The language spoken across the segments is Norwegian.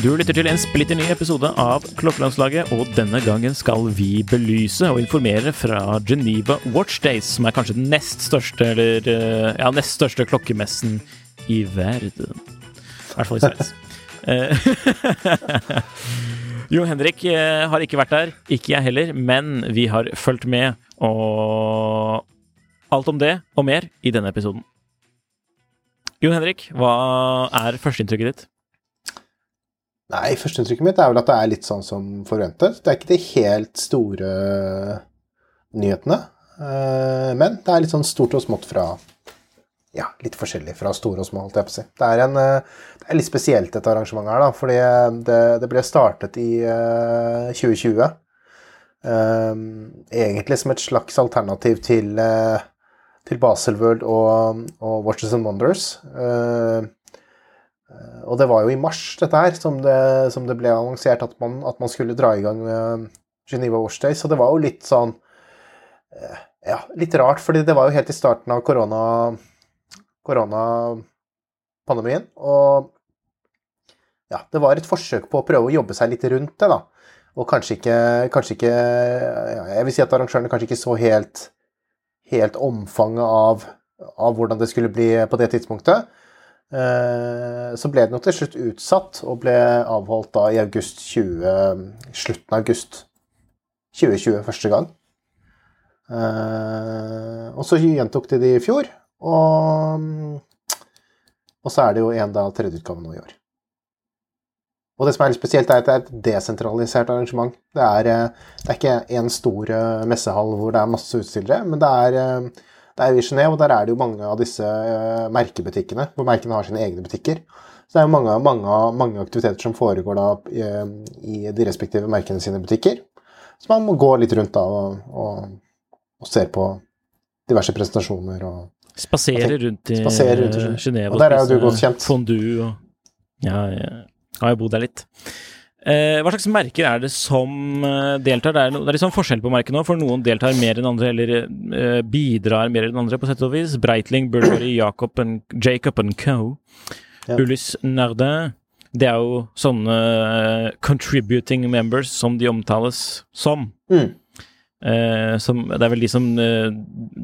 Du lytter til en splitter ny episode av Klokkelandslaget, og denne gangen skal vi belyse og informere fra Geneva Watch Days, som er kanskje den nest største, eller eh, ja, nest største klokkemessen i verden. I hvert fall i Sveits. Jo Henrik eh, har ikke vært der, ikke jeg heller, men vi har fulgt med, og alt om det og mer i denne episoden. Jo Henrik, hva er førsteinntrykket ditt? Nei, førsteinntrykket mitt er vel at det er litt sånn som forventet. Det er ikke de helt store nyhetene. eh, Men det er litt sånn stort og smått fra Ja, litt forskjellig fra store og små, holdt jeg på å si. Det er, en, eh, det er litt spesielt dette arrangementet her, da. Fordi det, det ble startet i uh, 2020. Um, egentlig som et slags alternativ til, uh, til Baselworld og, og Watches and Wonders. Uh, og det var jo i mars dette her som det, som det ble annonsert at man, at man, skulle dra i gang Geneva Wash Day. Så det var jo litt sånn Ja, litt rart, fordi det var jo helt i starten av korona, koronapandemien. Og ja, det var et forsøk på å prøve å jobbe seg litt rundt det, da. Og kanskje ikke, kanskje ikke Jeg vil si at arrangørene kanskje ikke så helt, helt omfanget av, av hvordan det skulle bli på det tidspunktet. Eh, så ble den jo til slutt utsatt og ble avholdt da i august 20, slutten av august 2020 første gang. Eh, og så gjentok de det i fjor, og, og så er det jo en da tredjeutgave nå i år. Og det som er litt spesielt, er at det er et desentralisert arrangement. Det er, eh, det er ikke en stor messehall hvor det er masse utstillere, men det er det er i Genéve, og der er det jo mange av disse merkebutikkene, hvor merkene har sine egne butikker. Så det er jo mange, mange, mange aktiviteter som foregår da i, i, de respektive merkene sine butikker. Så man må gå litt rundt da og, og, og ser på diverse presentasjoner og Spasere rundt i Genéve og, der er jo du godt kjent. fondue og Ja, jeg har jo bodd der litt. Eh, hva slags merker er det som eh, deltar? Det er, no, det er sånn forskjell på merkene nå, for noen deltar mer enn andre, eller eh, bidrar mer enn andre, på sett og vis. Breitling, Burberry, Jacob, and, Jacob and Co. Ja. Ulyss Nerde. Det er jo sånne uh, contributing members som de omtales som. Mm. Uh, som, det er vel de som uh,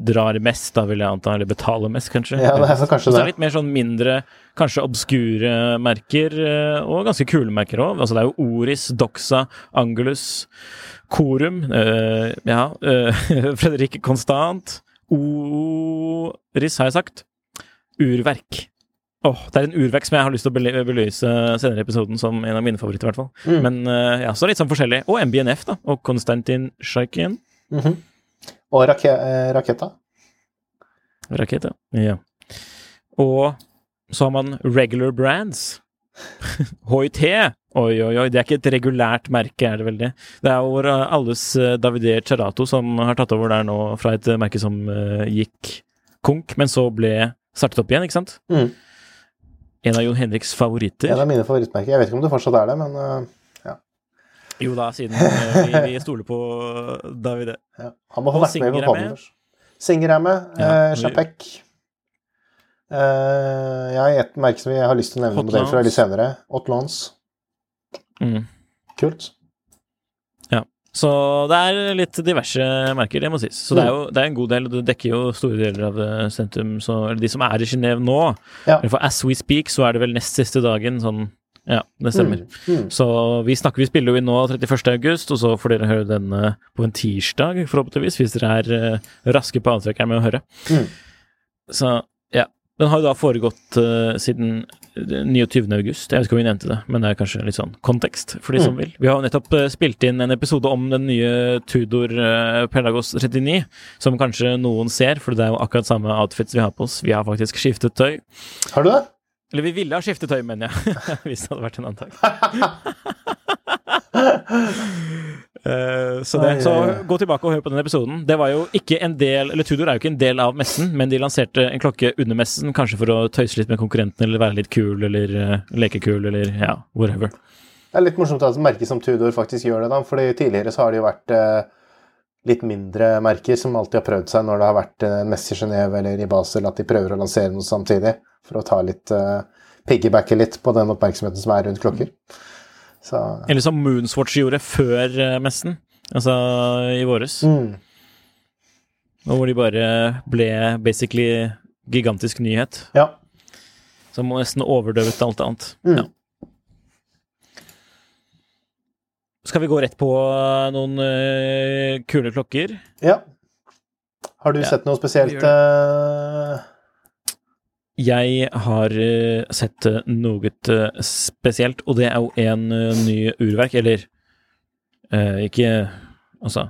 drar mest, da, vil jeg anta, eller betaler mest, kanskje. Ja, det er kanskje det. Er litt mer sånn mindre, kanskje obskure merker, uh, og ganske kule merker òg. Altså, det er jo Oris, Doxa, Angulus, Corum, ja, Fredrik Konstant, Oris, har jeg sagt. Urverk. Åh, oh, Det er en urverk som jeg har lyst til å belyse senere i episoden som en av mine favoritter. i hvert fall. Mm. Men ja, så litt sånn forskjellig. Og MBNF, da. Og Konstantin Sjajkin. Mm -hmm. Og rake raketta. Raketa. Raketa, ja. Og så har man regular brands. HIT. Oi, oi, oi. Det er ikke et regulært merke, er det vel det? Det er vår alles Davide Cerato som har tatt over der nå, fra et merke som uh, gikk konk, men så ble startet opp igjen, ikke sant? Mm. En av Jon Henriks favoritter. En av mine favorittmerker. Jeg vet ikke om det fortsatt er det, men. Jo da, siden uh, vi, vi, stoler på Davide. Ja. Han må ha vært med på poden først. Singer er med. Ja, Chapek. Uh, jeg har et merke som jeg har lyst til å nevne modell fra litt senere. Otlons. Mm. Kult. Så det er litt diverse merker, det må sies. Så det er jo det er en god del, det dekker jo store deler av eh, sentrum. Så eller de som er i Genéve nå, Ja. for as we speak, så er det vel nest siste dagen sånn Ja, det stemmer. Mm. Så vi snakker, vi spiller jo inn nå 31. august, og så får dere høre denne på en tirsdag, forhåpentligvis, hvis dere er eh, raske på avtrekkeren med å høre. Mm. Så ja. Den har jo da foregått uh, siden eh, 29. august. Jeg vet ikke om vi nevnte det, men det er kanskje litt sånn kontekst for de som Mm. vil. Vi har jo nettopp uh, spilt inn en episode om den nye Tudor Pelagos 39, som kanskje noen ser, for det er jo akkurat samme outfits vi har på oss. Vi har faktisk skiftet tøy. Har du det? Eller vi ville ha skiftet tøy, mener jeg, hvis det hadde vært en annen. Eh, så, det, så gå tilbake og hør på den episoden. Det var jo ikke en del Eller Tudor er jo ikke en del av messen, men de lanserte en klokke under messen, kanskje for å tøyse litt med konkurrenten, eller være litt kul, eller uh, leke kul, eller ja, whatever. Det er litt morsomt at et merke som Tudor faktisk gjør det, da. fordi tidligere så har det jo vært eh, litt mindre merker som alltid har prøvd seg når det har vært eh, messe i Genève eller i Basel, at de prøver å lansere noe samtidig. For å ta litt uh, Piggybacke litt på den oppmerksomheten som er rundt klokker. Så Eller som Moonswatch gjorde før eh, messen, altså i våres. mm. Og hvor de bare ble basically gigantisk nyhet, Ja. som nesten overdøvet alt annet. Mm. Ja. Skal vi gå rett på eh, noen uh, kule klokker? ja. Har du Ja, sett noe spesielt? eh, Jeg har uh, sett noe spesielt, og det er jo en ny urverk, eller eh, ikke Altså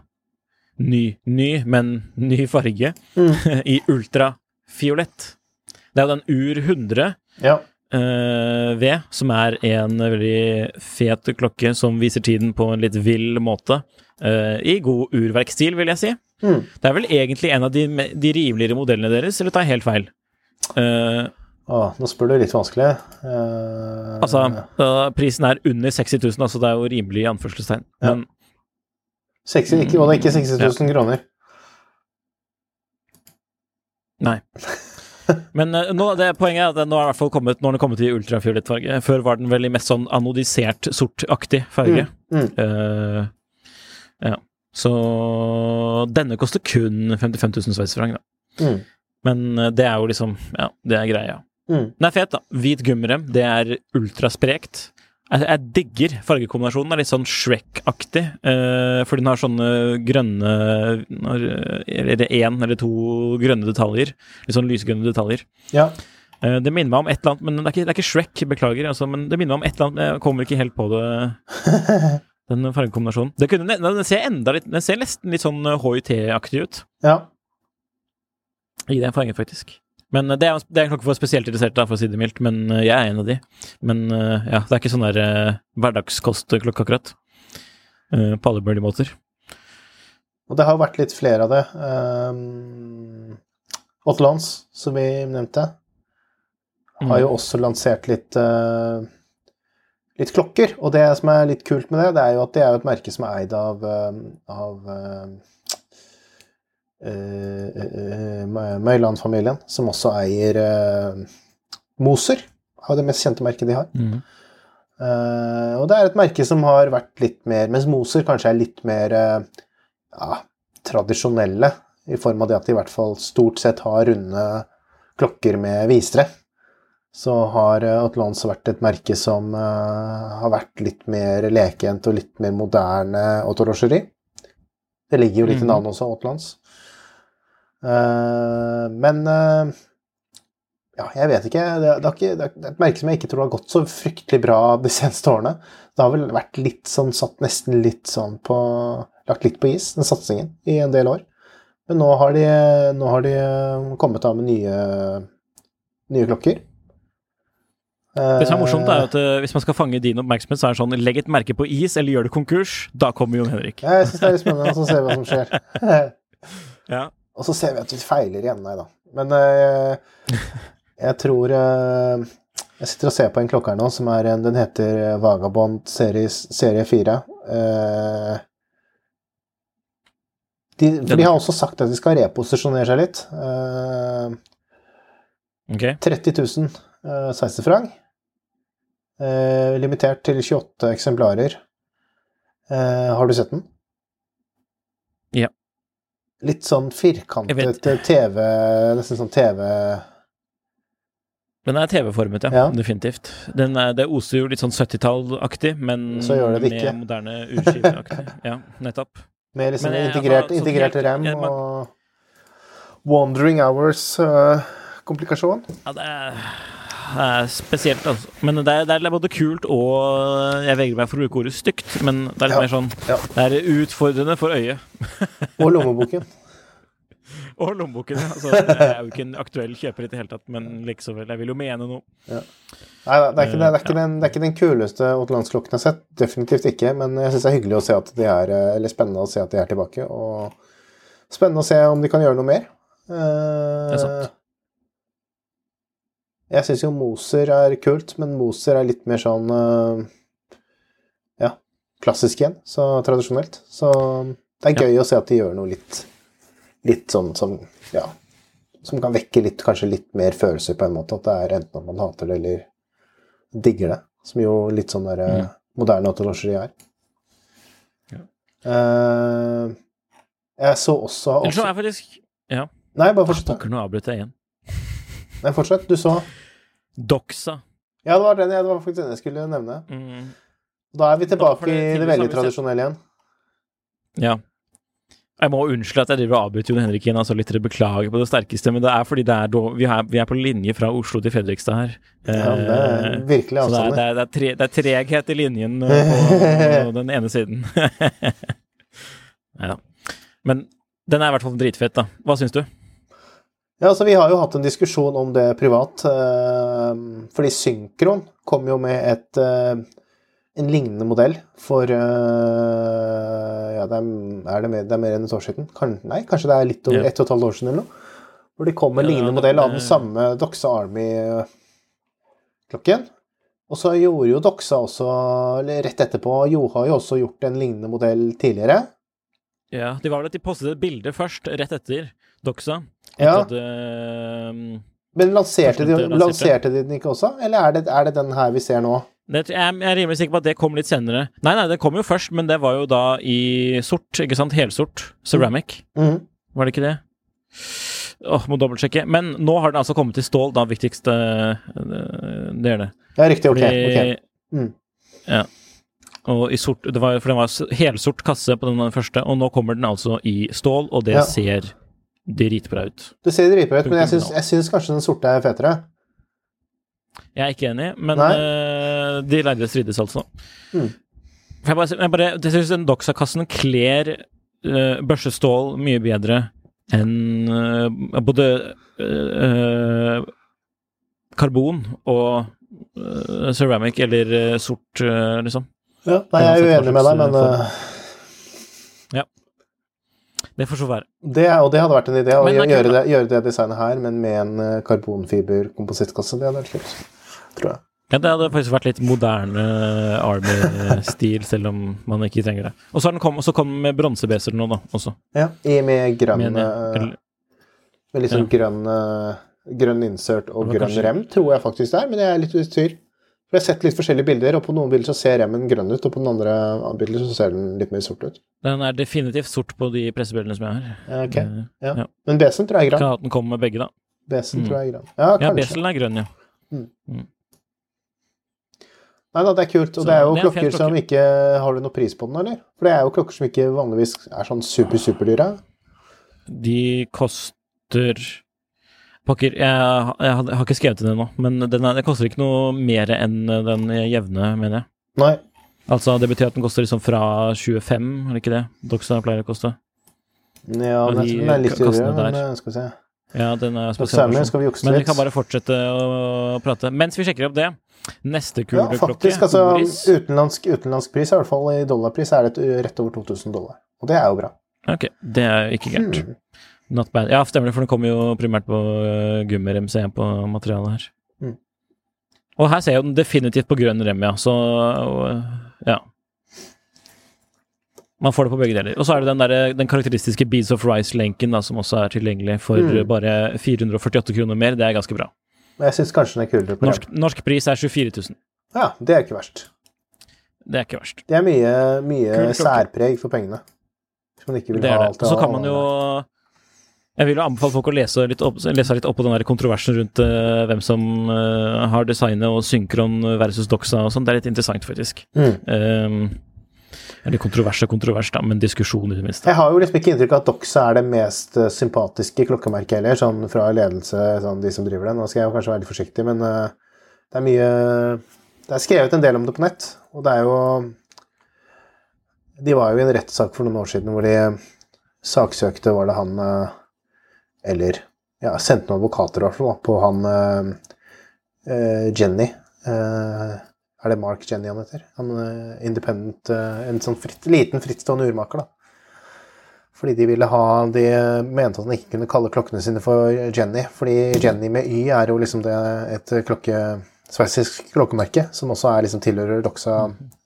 ny, ny, men ny farge, Mm. i ultrafiolett. Det er jo den Ur 100 ja. Eh, V, som er en veldig fet klokke som viser tiden på en litt vill måte. eh, I god urverkstil, vil jeg si. Mm. Det er vel egentlig en av de, de rimeligere modellene deres, eller tar jeg helt feil? Uh, Å, nå spør du litt vanskelig. Uh, altså, uh, prisen er under 60 000, altså det er jo rimelig i anførselstegn. Ja. Men 60, ikke, ikke 60 000 kroner. Nei. Men uh, nå, det poenget er at nå er i hvert fall kommet, når har den kommet i ultrafiolett farge. Før var den vel i mest sånn anodisert sortaktig farge. Mm, mm. Uh, ja. Så denne koster kun 55 000 sveitserfrank, da. Mm. Men eh, det er jo liksom Ja, det er greia. Mm. Den er fet, da. Hvit gummirem. Det er ultrasprekt. Jeg, jeg digger fargekombinasjonen. det er litt sånn Shrek-aktig. Uh, for den har sånne grønne Eller én eller to grønne detaljer. Litt sånn lysgrønne detaljer. Ja. Uh, det minner meg om et eller annet, men det er ikke, det er ikke Shrek, beklager. Altså, men det minner meg om et eller annet, jeg kommer ikke helt på det. Den fargekombinasjonen. Det kunne, den ser enda litt Den ser nesten litt sånn HIT-aktig ut. ja. I den fargen, faktisk. Men eh, det er, det er en klokke for spesielt interesserte, for å si det mildt. Men eh, jeg er en av de. Men eh, ja, det er ikke sånn der eh, hverdagskostklokke, akkurat. Eh, på alle mulige måter. Og det har vært litt flere av det. Um, Ottelands, som vi nevnte, har jo også lansert litt uh, litt klokker. Og det som er litt kult med det, det er jo at det er et merke som er eid av, av Møyland-familien, som også eier Moser. av det mest kjente merket de har. Mm. Uh, og det er et merke som har vært litt mer Mens Moser kanskje er litt mer uh, ja, tradisjonelle, i form av det at de i hvert fall stort sett har runde klokker med visere. Så har Outlands vært et merke som uh, har vært litt mer lekent og litt mer moderne autologeri. Det ligger jo litt i Mhm. navnet også, Outlands. Eh, men eh, ja, jeg vet ikke. Det, har ikke. det er et merke som jeg ikke tror har gått så fryktelig bra de seneste årene. Det har vel vært litt sånn satt nesten litt sånn på Lagt litt på is, den satsingen, i en del år. Men nå har de, nå har de eh, kommet av med nye, nye klokker. Det som er morsomt, er at hvis man skal fange din oppmerksomhet, så er det sånn legg et merke på is, eller gjør det konkurs. Da kommer Jon Henrik. Jeg syns det er litt spennende, så ser vi hva som skjer. Ja. Og så ser vi at vi feiler igjen, nei da. Men eh, jeg tror eh, Jeg sitter og ser på en klokke her nå som er en Den heter Vagabond series, serie 4. Eh, de, for de har også sagt at de skal reposisjonere seg litt. Eh, okay. 30 000 uh, sveitserfranc. Eh, limitert til 28 eksemplarer. Eh, har du sett den? Litt sånn firkantet TV Nesten sånn TV Den er TV-formet, ja. Ja. Definitivt. Den er, det oser jo litt sånn 70-tall-aktig, men Så gjør det det med moderne urskiveaktig. Ja, nettopp. med liksom Men, eh, integrert, altså, integrert helt- rem ja, man- og Wandering Hours-komplikasjon. Ja, er, det er spesielt, altså. Men det er, det er både kult og Jeg vegrer meg for å bruke ordet stygt, men det er litt Ja. mer sånn Ja. Det er utfordrende for øyet. Og lommeboken. Og lommeboken, ja. Altså, jeg er jo ikke en aktuell kjøper i det hele tatt, men likevel. Jeg vil jo mene noe. Nei, det, er ikke, det, er ikke den, det er ikke den kuleste utenlandsklokken jeg har sett. Definitivt ikke. Men jeg syns det er hyggelig å se at de er eh, Eller spennende å se at de er tilbake. Og spennende å se om de kan gjøre noe mer. Eh, Det er sant. Jeg syns jo Moser er kult, men Moser er litt mer sånn eh, Ja, klassisk igjen. Så tradisjonelt. Så det er gøy å se at de gjør noe litt Litt sånn som Ja. Som kan vekke litt, kanskje litt mer følelser, på en måte. At det er enten at man hater det eller digger det. Som jo litt sånn der, Mm. moderne autologeri er. Ja. Uh, jeg så også, Ellers så også er faktisk Ja, Nei, bare fortsett. pokker, nå avbryter jeg igjen. Nei, fortsett. Du så Doxa. Ja, det var den jeg, det var faktisk den jeg skulle nevne. Mm, Da er vi tilbake i det veldig tradisjonelle igjen. ja. Jeg må unnskylde at jeg driver og avbryter Jon Henrik igjen, altså litt beklager på det sterkeste, men det er fordi det er da, vi, er, vi er på linje fra Oslo til Fredrikstad her. Ja, det er Eh, virkelig Så det er, avstander. det, er, tre, det er treghet i linjen på, på den ene siden. ja. Men den er i hvert fall dritfett, da. Hva syns du? Ja, altså Vi har jo hatt en diskusjon om det privat. eh, fordi Synkron kom jo med et, eh, en lignende modell for eh, Ja, det er, er, det mer, det er mer enn et år siden? Kan, nei, kanskje det er litt over Ja. ett og et halvt år siden eller noe? Hvor de kom med en lignende ja, modell av den samme Doxa Army-klokken. Og så gjorde jo Doxa også, eller rett etterpå, jo har jo også gjort en lignende modell tidligere. Ja, de var vel at de postet et bilde først, rett etter Doxa. Ja. At, eh, Men lanserte de, lanserte. lanserte de den ikke også, eller er det, er det den her vi ser nå? det, jeg, er rimelig sikker på at det kom litt senere. Nei, nei, det kom jo først, men det var jo da i sort, ikke sant? Helsort. Ceramic. Mhm. Var det ikke det? Åh, må dobbeltsjekke. Men nå har den altså kommet i stål, da, viktigste eh, Det er det. Ja, riktig. Ok. Fordi, ok. Mm. Ja. Og i sort det var, For den var helsort kasse på den første, og nå kommer den altså i stål, og det Ja. ser dritbra ut. Det ser dritbra ut, men jeg syns, jeg syns kanskje den sorte er fetere. Jeg er ikke enig, men eh, de lærde strides altså. Mm. Jeg bare, jeg bare jeg syns den Doxa-kassen kler uh, børsestål mye bedre enn uh, både uh, karbon og ceramic eller sort, liksom. Ja, nei, jeg er uenig med deg, men uh, Det får så være. det, og det hadde vært en idé å gjøre, kult, det, gjøre det designet her, men med en karbonfiberkomposittkasse. karbonfiber-komposittkasse. Det hadde vært kult, tror jeg. Ja, det hadde faktisk vært litt moderne Army-stil, selv om man ikke trenger det. Og så kom, kom den med bronsebeser nå, da, også. Ja, i, med grønn Med, uh, Med liksom Ja. grønn, grønn insert og grønn kanskje- rem, tror jeg faktisk det er, men jeg er litt i tvil. For jeg har sett litt forskjellige bilder, og på noen bilder så ser remmen grønn ut, og på den andre bilder så ser den litt mer sort ut. Den er definitivt sort på de pressebildene som jeg har. Ja, ok. Eh, Ja. ja. Men besen tror jeg er grønn. Kan at den kommer med begge, da. Besen Mm. tror jeg er grønn. Ja, kanskje. Ja, Besen er grønn, ja. Nei da, det er kult. Og Så det er jo det er klokker som ikke Har du noe pris på den, eller? For det er jo klokker som ikke vanligvis er sånn super, superdyre. De koster Pokker, jeg, jeg, har- jeg har ikke skrevet det ennå, men den, er, den koster ikke noe mer enn den jevne, mener jeg. Nei. Altså, det betyr at den koster liksom fra 25, er det ikke det? Doxa pleier å koste. Ja, den er, de den er litt dyrere, men eh, skal vi se. Ja, den er spesiell. Men vi kan bare fortsette å prate. Mens vi sjekker opp det Neste Ja, kuleklokke, faktisk. Altså, utenlandsk, utenlandsk pris, i hvert fall i dollarpris, er det rett over 2000 dollar. Og det er jo bra. Ok, det er ikke gærent. Hmm. Not bad. Ja, stemmer det, for den kommer jo primært på uh, gummirem, ser jeg på materialet her. Mm. Og her ser jeg den definitivt på grønn rem, ja, så uh, ja. Man får det på begge deler. Og så er det den, der, den karakteristiske Beads of Rice-lenken som også er tilgjengelig for Mm. bare 448 kroner mer. Det er ganske bra. Jeg syns kanskje den er kulere på Norsk, rem. norsk pris er 24 000. Ja, det er ikke verst. Det er ikke verst. Det er mye, mye særpreg for pengene. man ikke vil Det er ha det. alt Og så kan man jo Jeg vil jo anbefale folk å lese litt opp, lese litt opp på den der kontroversen rundt uh, hvem som uh, har designet og synkron versus doxa og sånn. Det er litt interessant, faktisk. Mm. Um, eller kontrovers og kontrovers, da, men diskusjon i det minste. Jeg har jo liksom ikke inntrykk av at Doxa er det mest eh, sympatiske klokkemerket heller, sånn fra ledelse, sånn de som driver det. Nå skal jeg jo kanskje være litt forsiktig, men uh, det er mye Det er skrevet en del om det på nett, og det er jo De var jo i en rettssak for noen år siden hvor de saksøkte Var det han Eller ja, sendte noen advokater i hvert fall på han eh, eh, Jenny. Eh, er det Mark Jenny han heter? Han eh, independent eh, En sånn fritt, liten, frittstående urmaker, da. Fordi de ville ha De mente at han ikke kunne kalle klokkene sine for Jenny. Fordi Jenny med Y er jo liksom det, et klokke, sveitsisk klokkemerke, som også er liksom tilhører Doxa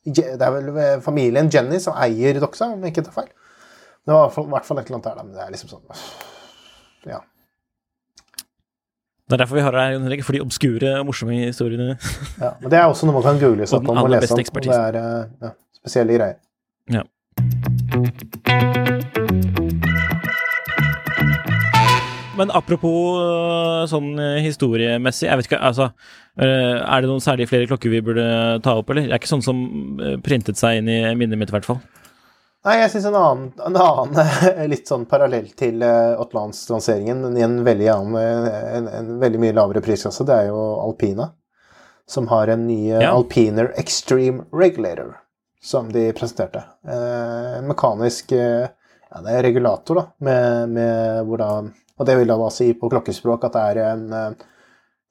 Det er vel familien Jenny som eier Doxa, om jeg ikke tar feil. Det var i hvert fall- i hvert fall et eller annet der, da. Men det er liksom sånn Ja. Det er derfor vi har deg, her Henrik, for de obskure og morsomme historiene. ja. Men det er også noe man kan google seg om og lese om. Og det er eh, ja, spesielle greier. Ja. Men apropos øh, sånn øh, historiemessig, jeg vet ikke, altså Er det noen særlig flere klokker vi burde ta opp, eller? Det er ikke sånn som printet seg inn i minnet mitt, i hvert fall. Nei, jeg syns en en annen litt sånn parallell til Atlantis-lanseringen, men i en eh, en, en veldig mye lavere prisklasse, det er jo Alpina. Som har en ny eh, Ja. Alpiner Extreme Regulator, som de presenterte. Eh, en mekanisk eh, ja, det er regulator, da, med, med hvor da Og det vil da si på klokkespråk at det er en eh,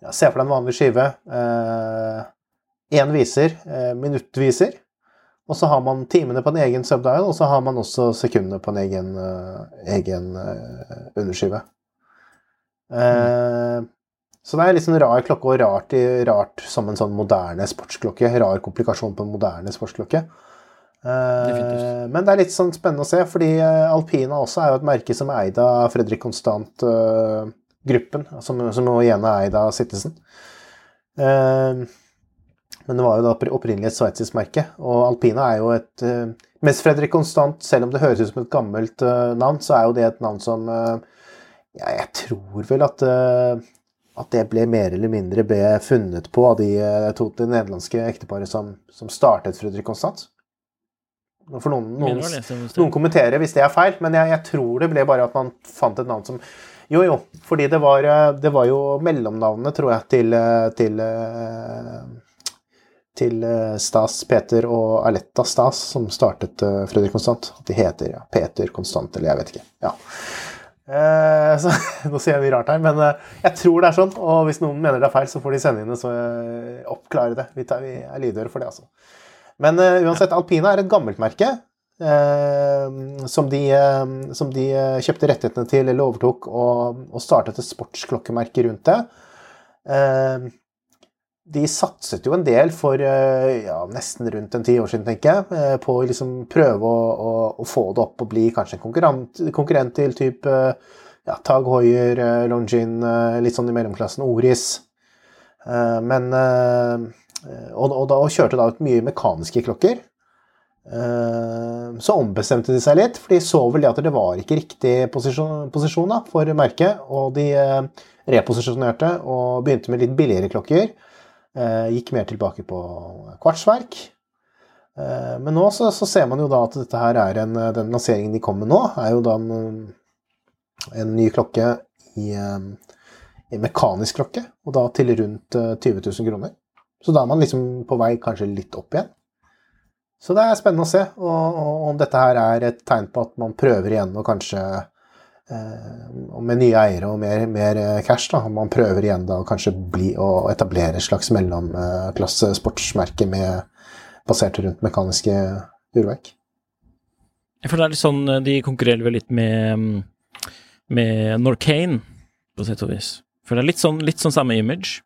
ja, Se for deg en vanlig skive. Én viser, eh, minuttviser. Og så har man timene på en egen subdial, og så har man også sekundene på en egen, eh, egen eh, underskive. Eh, så det er litt sånn rar klokke, og rart, rart som en sånn moderne sportsklokke. Rar komplikasjon på en moderne sportsklokke. Eh, men det er litt sånn spennende å se, fordi Alpina også er jo et merke som er eid av Fredrik Konstant-gruppen, som, som igjen er eid av Citizen. Eh, men det var jo da opprinnelig et sveitsisk merke, og Alpina er jo et eh, Mens Fredrik Konstant, selv om det høres ut som et gammelt eh, navn, så er jo det et navn som eh, ja, Jeg tror vel at at det ble mer eller mindre ble funnet på av de to det nederlandske ekteparet som, som startet Fredrik Konstant. For noen, noen, noen kommenterer hvis det er feil, men jeg, jeg tror det ble bare at man fant et navn som Jo, jo, fordi det var, det var jo mellomnavnet, tror jeg, til, til til eh, Stas, Peter og Aletta Stas, som startet eh, Fredrik Konstant. At de heter ja, Peter Konstant, eller jeg vet ikke. Ja. Eh, så, nå sier jeg mye rart her, men eh, jeg tror det er sånn. Og hvis noen mener det er feil, så får de sende inn det, så oppklare det. Vi, tar, vi er lydhøre for det, altså. Men eh, uansett, Alpina er et gammelt merke. eh, som de, eh, som de kjøpte rettighetene til eller overtok, og, og startet et sportsklokkemerke rundt det. Eh, de satset jo en del for eh, ja, nesten rundt en ti år siden, tenker jeg, eh, på å liksom prøve å, å, å få det opp og bli kanskje en konkurrent, konkurrent til type ja, Tag eh, Longin, eh, litt sånn i mellomklassen, Oris. Eh, Men eh, og, og da og kjørte da ut mye mekaniske klokker. Eh, Så ombestemte de seg litt, for de så vel at det var ikke riktig posisjon, posisjon da, for merket, og de eh, reposisjonerte og begynte med litt billigere klokker. Eh, gikk mer tilbake på kvartsverk. Eh, men nå så, så ser man jo da at dette her er en, den lanseringen de kom med nå, er jo da en, en ny klokke i, eh, i mekanisk klokke, og da til rundt eh, 20 000 kroner. Så da er man liksom på vei kanskje litt opp igjen. Så det er spennende å se og, og om dette her er et tegn på at man prøver igjen å kanskje eh, og med nye eiere og mer, mer eh, cash, da, man prøver igjen da kanskje bli å etablere et slags mellomklasse sportsmerke med, basert rundt mekaniske urverk. Føler det er litt sånn eh, De konkurrerer vel litt med mm, Med Norcane, på sett og vis. For det er litt sånn, litt sånn samme image.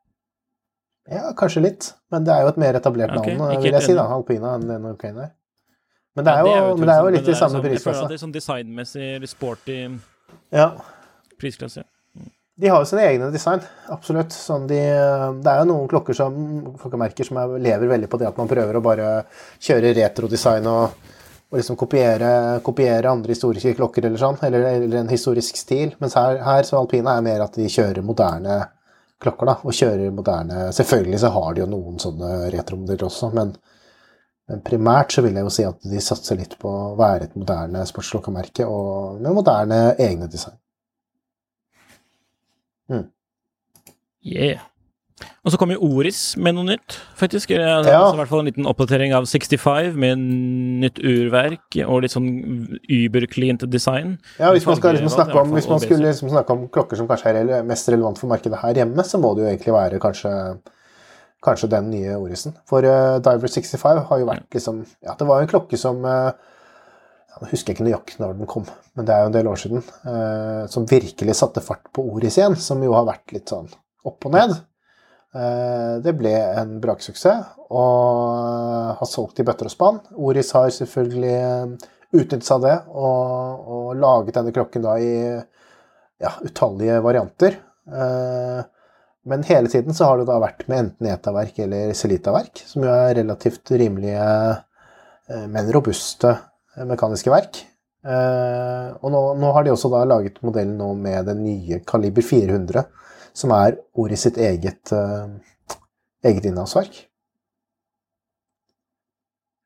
Ja, kanskje litt, men det er jo et mer etablert navn, vil jeg si, da. Alpina enn det Norcane er. Men det er, Ja, jo, men det er jo litt i samme sånn- prisklasse. det er sånn designmessig, litt sporty Ja, prisklasse. De har jo sine egne design, absolutt. Sånn de, det er jo noen klokker som, klokkemerker som er, lever veldig på det at man prøver å bare kjøre retrodesign og, og liksom kopiere, kopiere andre historiske klokker eller sånn, eller, eller en historisk stil. Mens her, her så alpina er mer at de kjører moderne klokker, da. Og kjører moderne Selvfølgelig så har de jo noen sånne retromodeller også, men primært så vil jeg jo si at de satser litt på å være et moderne sportslokkemerke og med moderne egne design. Mm. Yeah. Og så kommer Oris med noe nytt, faktisk. Altså, Ja. I hvert fall en liten oppdatering av 65 med nytt urverk og litt sånn übercleant design. Ja, hvis man, skal liksom snakke om, hvis man skulle liksom snakke om klokker som kanskje er mest relevant for markedet her hjemme, så må det jo egentlig være kanskje, kanskje den nye Orisen. For uh, Diver 65 har jo vært liksom Ja, det var jo en klokke som uh, jeg husker ikke nøyaktig når den kom, men det er jo en del år siden. Uh, som virkelig satte fart på Oris igjen, som jo har vært litt sånn opp og ned. Det ble en braksuksess og har solgt i bøtter og spann. Oris har selvfølgelig utnyttet seg av det og, og laget denne klokken da i ja, utallige varianter. Eh, Men hele tiden så har det da vært med enten ETA-verk eller Celita-verk, som jo er relativt rimelige, eh, men robuste eh, mekaniske verk. Eh, Og nå, nå har de også da laget modellen nå med den nye kaliber 400, som er ordet sitt eget, eget innhavsverk.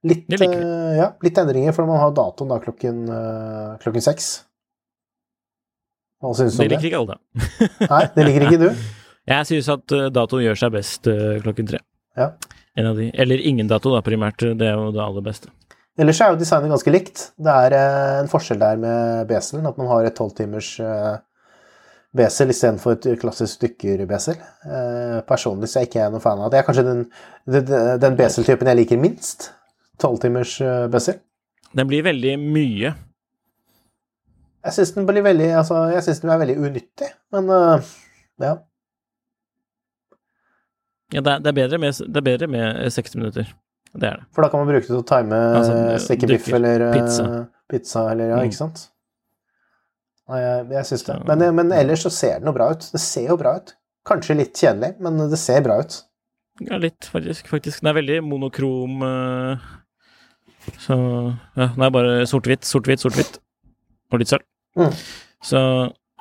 Litt, Det ja, litt endringer, for man har datoen da klokken, klokken seks. Hva syns du Det om det? liker ikke alle. Nei, det liker ikke du? Jeg syns at uh, datoen gjør seg best uh, klokken tre. Ja. En av de. Eller ingen dato, da, primært. Det er jo det aller beste. Ellers er jo designet ganske likt. Det er eh, en forskjell der med beselen, at man har et tolvtimers besel istedenfor et klassisk dykkerbesel. Personlig så er ikke jeg noen fan av det. Det er kanskje den, den, beseltypen jeg liker minst. Tolvtimers besel. Den blir veldig mye. Jeg syns den blir veldig Altså, jeg syns den er veldig unyttig, men eh, ja. Ja, det er, det er, bedre, med, det er bedre med 60 minutter. Det er det. For da kan man bruke det til å time Altså, steke biff eller eh, pizza. pizza eller Ja, Mm. ikke sant? Nei, jeg, jeg syns det. Men, men ellers så ser den jo bra ut. Det ser jo bra ut. Kanskje litt kjedelig, men det ser bra ut. Ja, litt, faktisk. faktisk. Den er veldig monokrom. eh, Så ja, den er bare sort-hvitt, sort-hvitt, sort-hvitt. Og litt sølv. Mm. Så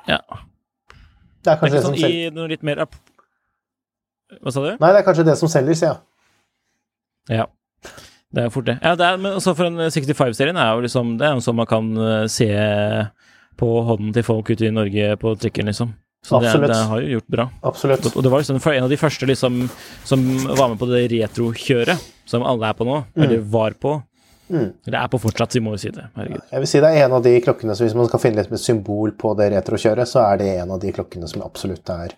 ja. Det er Det er kanskje det som sånn i noe litt mer. Hva sa du? Nei, det er kanskje det som selger, sier jeg. Ja. Det er fort det. Ja, det er, men også for en 65-serien er jo liksom Det er jo sånn man kan eh, se på hånden til folk ute i Norge på trikken, liksom. Så det, det har jo gjort bra. Absolutt. Og det var liksom en av de første liksom som var med på det retrokjøret, som alle er på nå, eller var på. Mm. Eller er på fortsatt, så vi må jo si det. Herregud. Jeg vil si det er en av de klokkene som hvis man skal finne litt med symbol på det retrokjøret, så er det en av de klokkene som absolutt er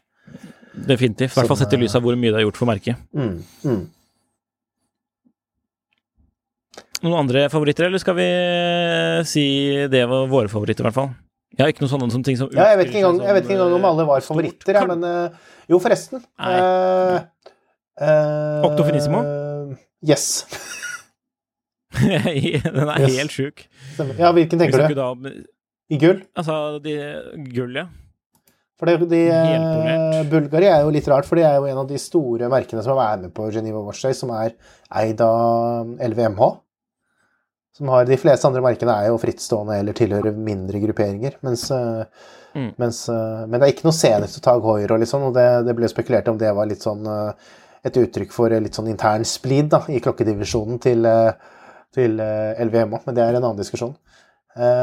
Definitivt. I hvert fall sett i lys av hvor mye det har gjort for merket. mm, mm. Noen andre favoritter, eller skal vi si det var våre favoritter, i hvert fall? Jeg har ikke noen sånne som ting som Ja, jeg vet ikke engang, vet ikke engang om alle var favoritter, jeg, men eh, Jo, forresten. Uh, uh, eh, Finissimo? Yes. Den er Yes. helt sjuk. Ja, hvilken tenker du? da I gull? Altså, de gull, ja. For det, de, eh, Bulgari er jo litt rart, for de er jo en av de store merkene som er med på Geneva Watch Day, som er eid av LVMH. Som har, de fleste andre merkene er jo frittstående eller tilhører mindre grupperinger. Mens, eh, Mm. mens, eh, men det er ikke noe senest å Tag Heuer og litt sånn, og det, det ble spekulert om det var litt sånn et uttrykk for litt sånn intern splid da, i klokkedivisjonen til, til LVMH, men det er en annen diskusjon.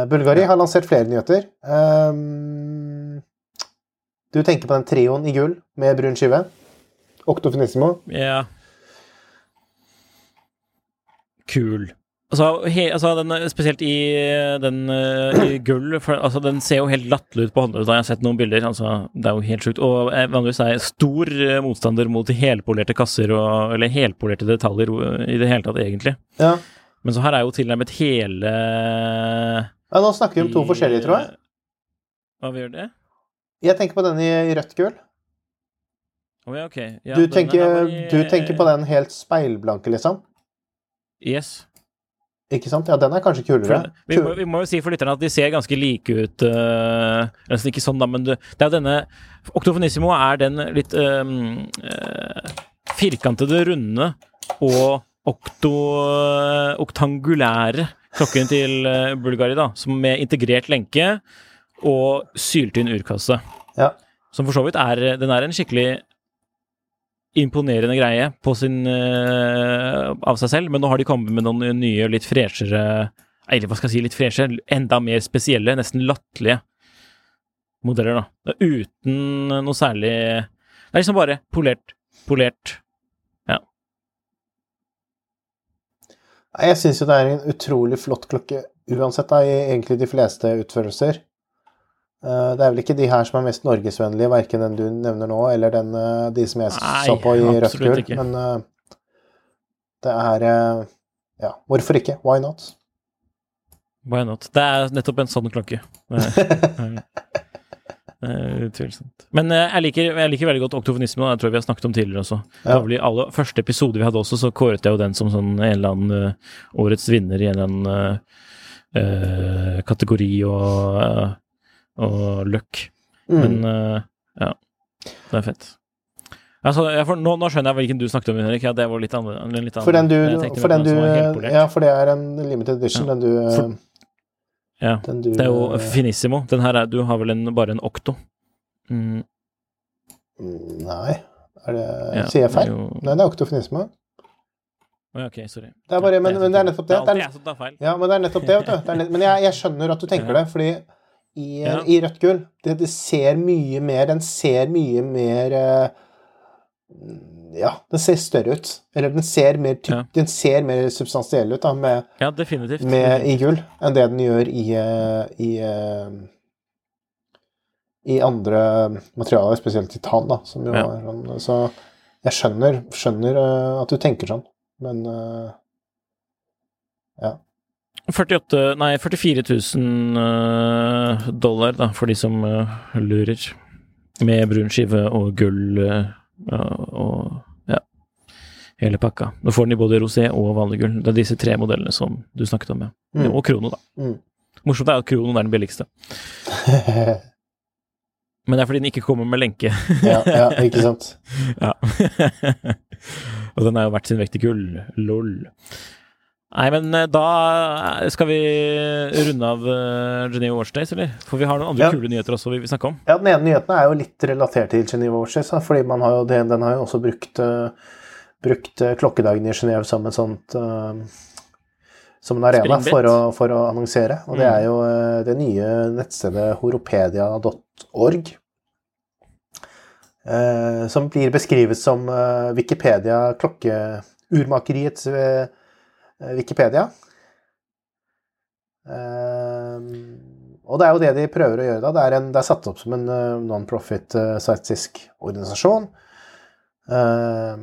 Bulgari har lansert flere nyheter. Um, du tenker på den trioen i gull med brun skive? Octo Finissimo. Ja. Kul. Altså, he, altså den, spesielt i den eh, i gull, for altså, den ser jo helt latterlig ut på håndleddet. Jeg har sett noen bilder. Altså, det er jo helt sjukt. Og jeg vanligvis er jeg stor eh, motstander mot helpolerte kasser og Eller helpolerte detaljer eh, i det hele tatt, egentlig. Ja. Men så her er jo tilnærmet hele ja, nå snakker vi om to forskjellige, tror jeg. Hva vi gjør det? Jeg tenker på den i, i rødt gull. Å ja, ok. Ja, Du, tenker, i- du tenker på den helt speilblanke, liksom? Yes. Ikke sant? Ja, den er kanskje kulere. For, vi, må, vi må jo si for lytterne at de ser ganske like ut. Uh, nesten ikke sånn, da, men du, det er jo denne Octofonissimo er den litt um, uh, firkantede, runde og okto, oktangulære klokken til eh, Bulgari, da, som med integrert lenke og syltynn urkasse. Ja. Som for så vidt er Den er en skikkelig imponerende greie på sin, uh, av seg selv, men nå har de kommet med noen nye, litt freshere Eller hva skal jeg si, litt freshere, enda mer spesielle, nesten latterlige modeller, da. Uten noe særlig Det er liksom bare polert, polert. Ja. Jeg syns jo det er en utrolig flott klokke uansett, da, i egentlig de fleste utførelser. Eh, Det er vel ikke de her som er mest norgesvennlige, verken den du nevner nå, eller den, eh, de som jeg Nei, så på i rødt gull, men eh, det er Ja, hvorfor ikke? Why not? Why not? Det er nettopp en sånn klokke. Utvilsomt. Men jeg liker, jeg liker veldig godt oktofonisme, og det tror jeg vi har snakket om tidligere også. Ja. I alle første episode vi hadde også, så kåret jeg jo den som sånn en eller annen årets vinner i en eller annen eh, kategori og, eh, og løkk. Mm. Men uh, ja, det er fett. Altså, jeg for, nå, nå skjønner jeg hvilken du snakket om, Henrik. Ja, det var litt annerledes. Litt for den du, for den du. Ja, for det er en limited edition, Ja. den du For- Ja. den du, Det er jo eh, finissimo. Den her er, du har vel en, bare en okto. Mm, Nei, er det ja, Sier jeg feil? Nei, det er okto finissimo. ja, ok, sorry. Det er bare- men- men det er nettopp det. Det er. Ja, men det er nettopp det, vet du. Men jeg, jeg skjønner at du tenker det, fordi i, Ja. i rødt gull det, det ser mye mer Den ser mye mer eh, Ja, den ser større ut. Eller den ser mer, typ, Ja. den ser mer substansiell ut da, med, Ja, definitivt. med, i gull enn det den gjør i, eh, i eh, i andre materialer, spesielt titan, da, som jo Ja. er sånn Så jeg skjønner, skjønner at du tenker sånn, men eh, 48, nei, 44 000 eh, dollar, da, for de som eh, lurer. Med brun skive og gull eh, og ja, hele pakka. Nå får den i både rosé og vanlig gull. Det er disse tre modellene som du snakket om, ja. Mm. Og krono, da. Mm. Morsomt er at kronoen er den billigste. Men det er fordi den ikke kommer med lenke. ja, ja, ikke sant. Ja. og den er jo verdt sin vekt i gull. Lol. Nei, men eh, da skal vi runde av uh, Geneva Watch Days, eller? For vi har noen andre Ja. kule nyheter også vi vil snakke om. Ja, Den ene nyheten er jo litt relatert til Geneva Watch Days, fordi man har jo, den, den har jo også brukt, eh, brukt eh, klokkedagen i Genéve som en sånt eh, som en arena for å, for å annonsere. Og det Mm. er jo eh, det nye nettstedet horopedia.org. eh, som blir beskrevet som eh, Wikipedia, klokkeurmakeriets eh, Wikipedia. Eh, og det er jo det de prøver å gjøre da. Det er, en, det er satt opp som en eh, non-profit sveitsisk organisasjon. Eh,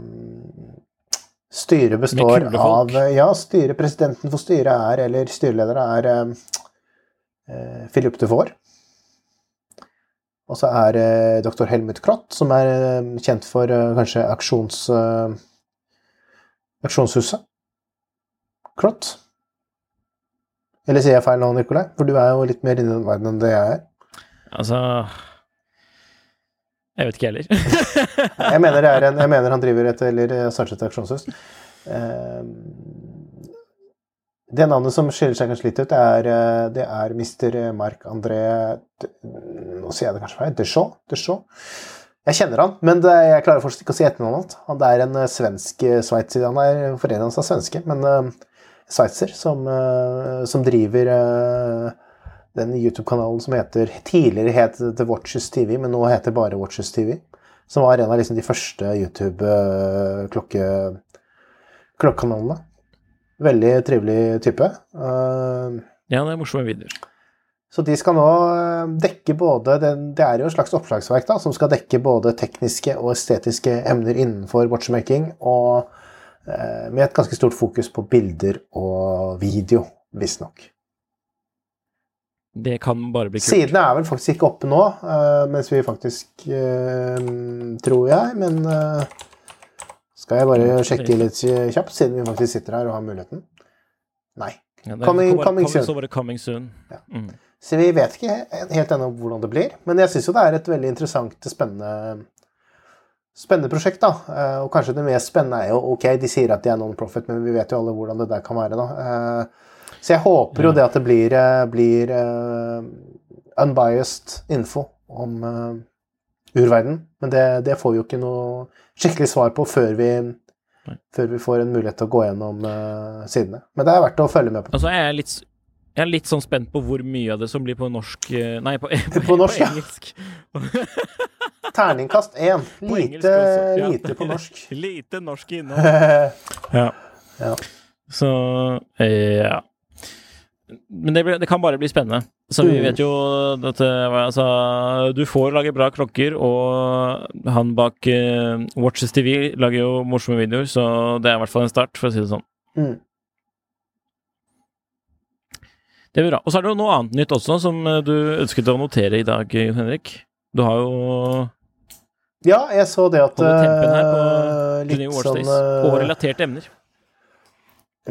styret består av eh, Ja, styret, presidenten for styret er, eller styreledere er eh, Philip Dufour. Og så er eh, dr. Helmut Krott, som er eh, kjent for eh, kanskje aksjons, eh, Aksjonshuset. Krott. Eller sier jeg feil nå, Nikolai? For du er jo litt mer inne i den verden enn det jeg er. Altså Jeg vet ikke heller. Jeg mener, er en, jeg mener han driver et eller startet et auksjonshus. Eh, Det navnet som skiller seg kanskje litt ut, er, eh, det er Mr. Marc-André Nå sier jeg det kanskje feil. Deschaux? Deschaux? Jeg kjenner han, men det, jeg klarer fortsatt ikke å si etternavnet hans. Han det er en eh, svensk eh, sveitser Han er foreningen hans er svenske, men sveitser som, eh, som driver eh, den YouTube-kanalen som heter Tidligere het The Watches TV, men nå heter bare Watches TV. Som var en av liksom de første YouTube-klokkekanalene. Veldig trivelig type. Eh, ja, det er morsomme videoer. så de skal nå eh, dekke både den, Det er jo et slags oppslagsverk da, som skal dekke både tekniske og estetiske emner innenfor watchmaking, og eh, med et ganske stort fokus på bilder og video, visstnok. Det kan bare bli kult. Sidene er vel faktisk ikke oppe nå, eh, mens vi faktisk eh, Tror jeg, men eh, skal jeg bare sjekke litt kjapt, siden vi faktisk sitter her og har muligheten? Nei. Ja, Coming- coming soon. Coming soon. Ja. Mm. Så vi vet ikke helt ennå hvordan det blir, men jeg syns jo det er et veldig interessant, spennende Spennende prosjekt, da. Eh, Og kanskje det mest spennende er jo Ok, de sier at de er non-profit, men vi vet jo alle hvordan det der kan være, da. Eh, Så jeg håper jo det at det blir, eh, blir unbiased info om urverden. Men det, det, får vi jo ikke noe skikkelig svar på før vi, før vi får en mulighet til å gå gjennom sidene. Men det er verdt å følge med på. Altså, jeg er litt jeg er litt sånn spent på hvor mye av det som blir på norsk Nei, på, på, på, norsk, på engelsk. Ja. Terningkast én. Lite, ja. lite på norsk. lite norsk innhold. ja. ja. Så ja. Men det, det, kan bare bli spennende. Så vi mm. vet jo at altså, du får lage bra klokker, og han bak uh, Watches TV lager jo morsomme videoer, så det er i hvert fall en start, for å si det sånn. Mm. Det blir bra. Og så er det jo noe annet nytt også som eh, du ønsket å notere i dag, Henrik. Du har jo Ja, jeg så det at her på uh, New Sånn, uh, og relaterte emner.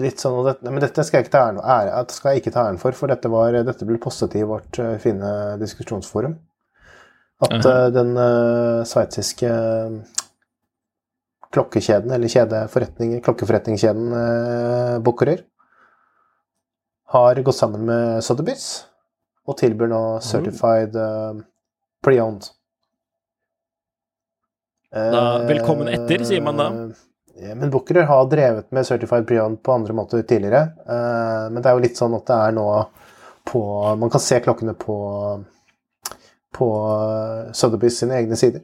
Litt sånn, dette, Men dette skal jeg ikke ta æren, ære, skal jeg ikke ta æren for, for dette, var, dette ble postet i vårt fine diskusjonsforum. At uh -huh. den uh, sveitsiske klokkekjeden, eller kjedeforretning, klokkeforretningskjeden uh, Bukkerer, har gått sammen med Sotheby's og tilbyr nå mm. certified uh, pre-owned. Da, velkommen etter, sier man da. Eh, ja, men Bookerer har drevet med certified pre-owned på andre måter tidligere. Uh, men det er jo litt sånn at det er nå på Man kan se klokkene på, på Sotheby's sine egne sider.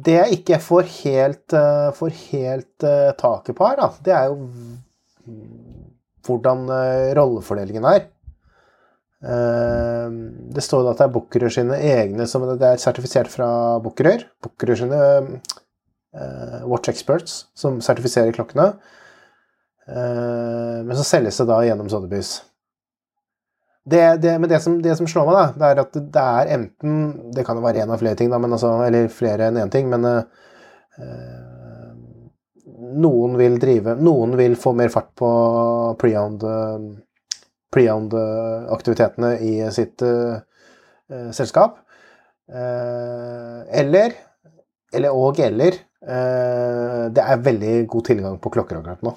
Det jeg ikke får helt, får helt taket på her, da, det er jo hvordan eh, rollefordelingen er. Eh, det står at det er Bookerer sine egne som Det er sertifisert fra Bookerer. Bookerer sine uh, Watch Experts som sertifiserer klokkene. Uh, men så selges det da gjennom Sotheby's. Det, det, men det som, det som, slår meg, da, det er at det er enten Det kan jo være én av flere ting, da, altså, eller flere enn én ting, men uh, noen vil drive Noen vil få mer fart på pre-owned-aktivitetene pre i sitt uh, selskap. Uh, eller Eller og eller uh, Det er veldig god tilgang på klokker akkurat nå.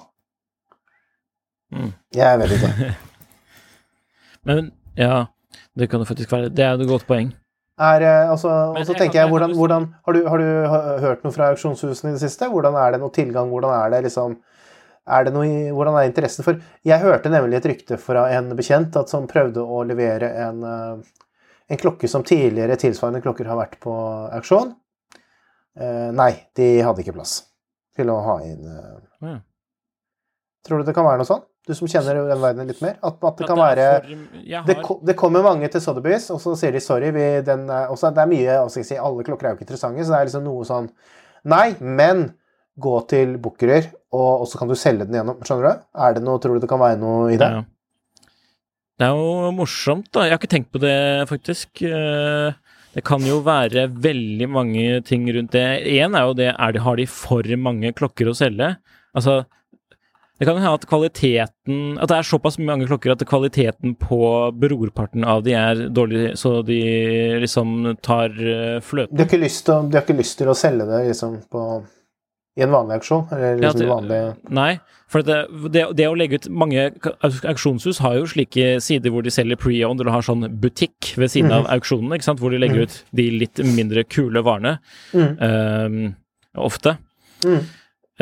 Mm. Jeg er veldig det. Men ja, det kan jo faktisk være Det er et godt poeng. Er, eh, altså, og så tenker jeg, hvordan, hvordan har, du, har, du, hørt noe fra auksjonshusene i det siste? Hvordan er det noe tilgang? Hvordan er det liksom er det noe, Hvordan er interessen for Jeg hørte nemlig et rykte fra en bekjent at som prøvde å levere en, eh, en klokke som tidligere tilsvarende klokker har vært på auksjon. Eh, nei, de hadde ikke plass til å ha inn ja. Tror du det kan være noe sånt? Du som kjenner den verdenen litt mer. At, at det kan være har... det, det, kommer mange til Sotheby's, og så sier de sorry. Vi, den er, også, det er mye si, Alle klokker er jo ikke interessante, så det er liksom noe sånn Nei, men gå til Bookerer, og, og, så kan du selge den gjennom. Skjønner du? Er det noe, Tror du det kan være noe i det? Ja. Det er jo morsomt, da. Jeg har ikke tenkt på det, faktisk. Eh, det kan jo være veldig mange ting rundt det. Én er jo det, er det Har de for mange klokker å selge? Altså, det kan hende at kvaliteten At det er såpass mange klokker at kvaliteten på brorparten av de er dårlig, så de liksom tar uh, fløten. De har, ikke lyst til, de ikke lyst til å selge det liksom på i en vanlig auksjon? Eller liksom ja, det, vanlig Nei, for det, det, det, å legge ut Mange auksjonshus har jo slike sider hvor de selger pre-owned, eller har sånn butikk ved siden mm -hmm. av auksjonene, ikke sant? hvor de legger mm. ut de litt mindre kule varene. Mm. Um, ofte. Mm.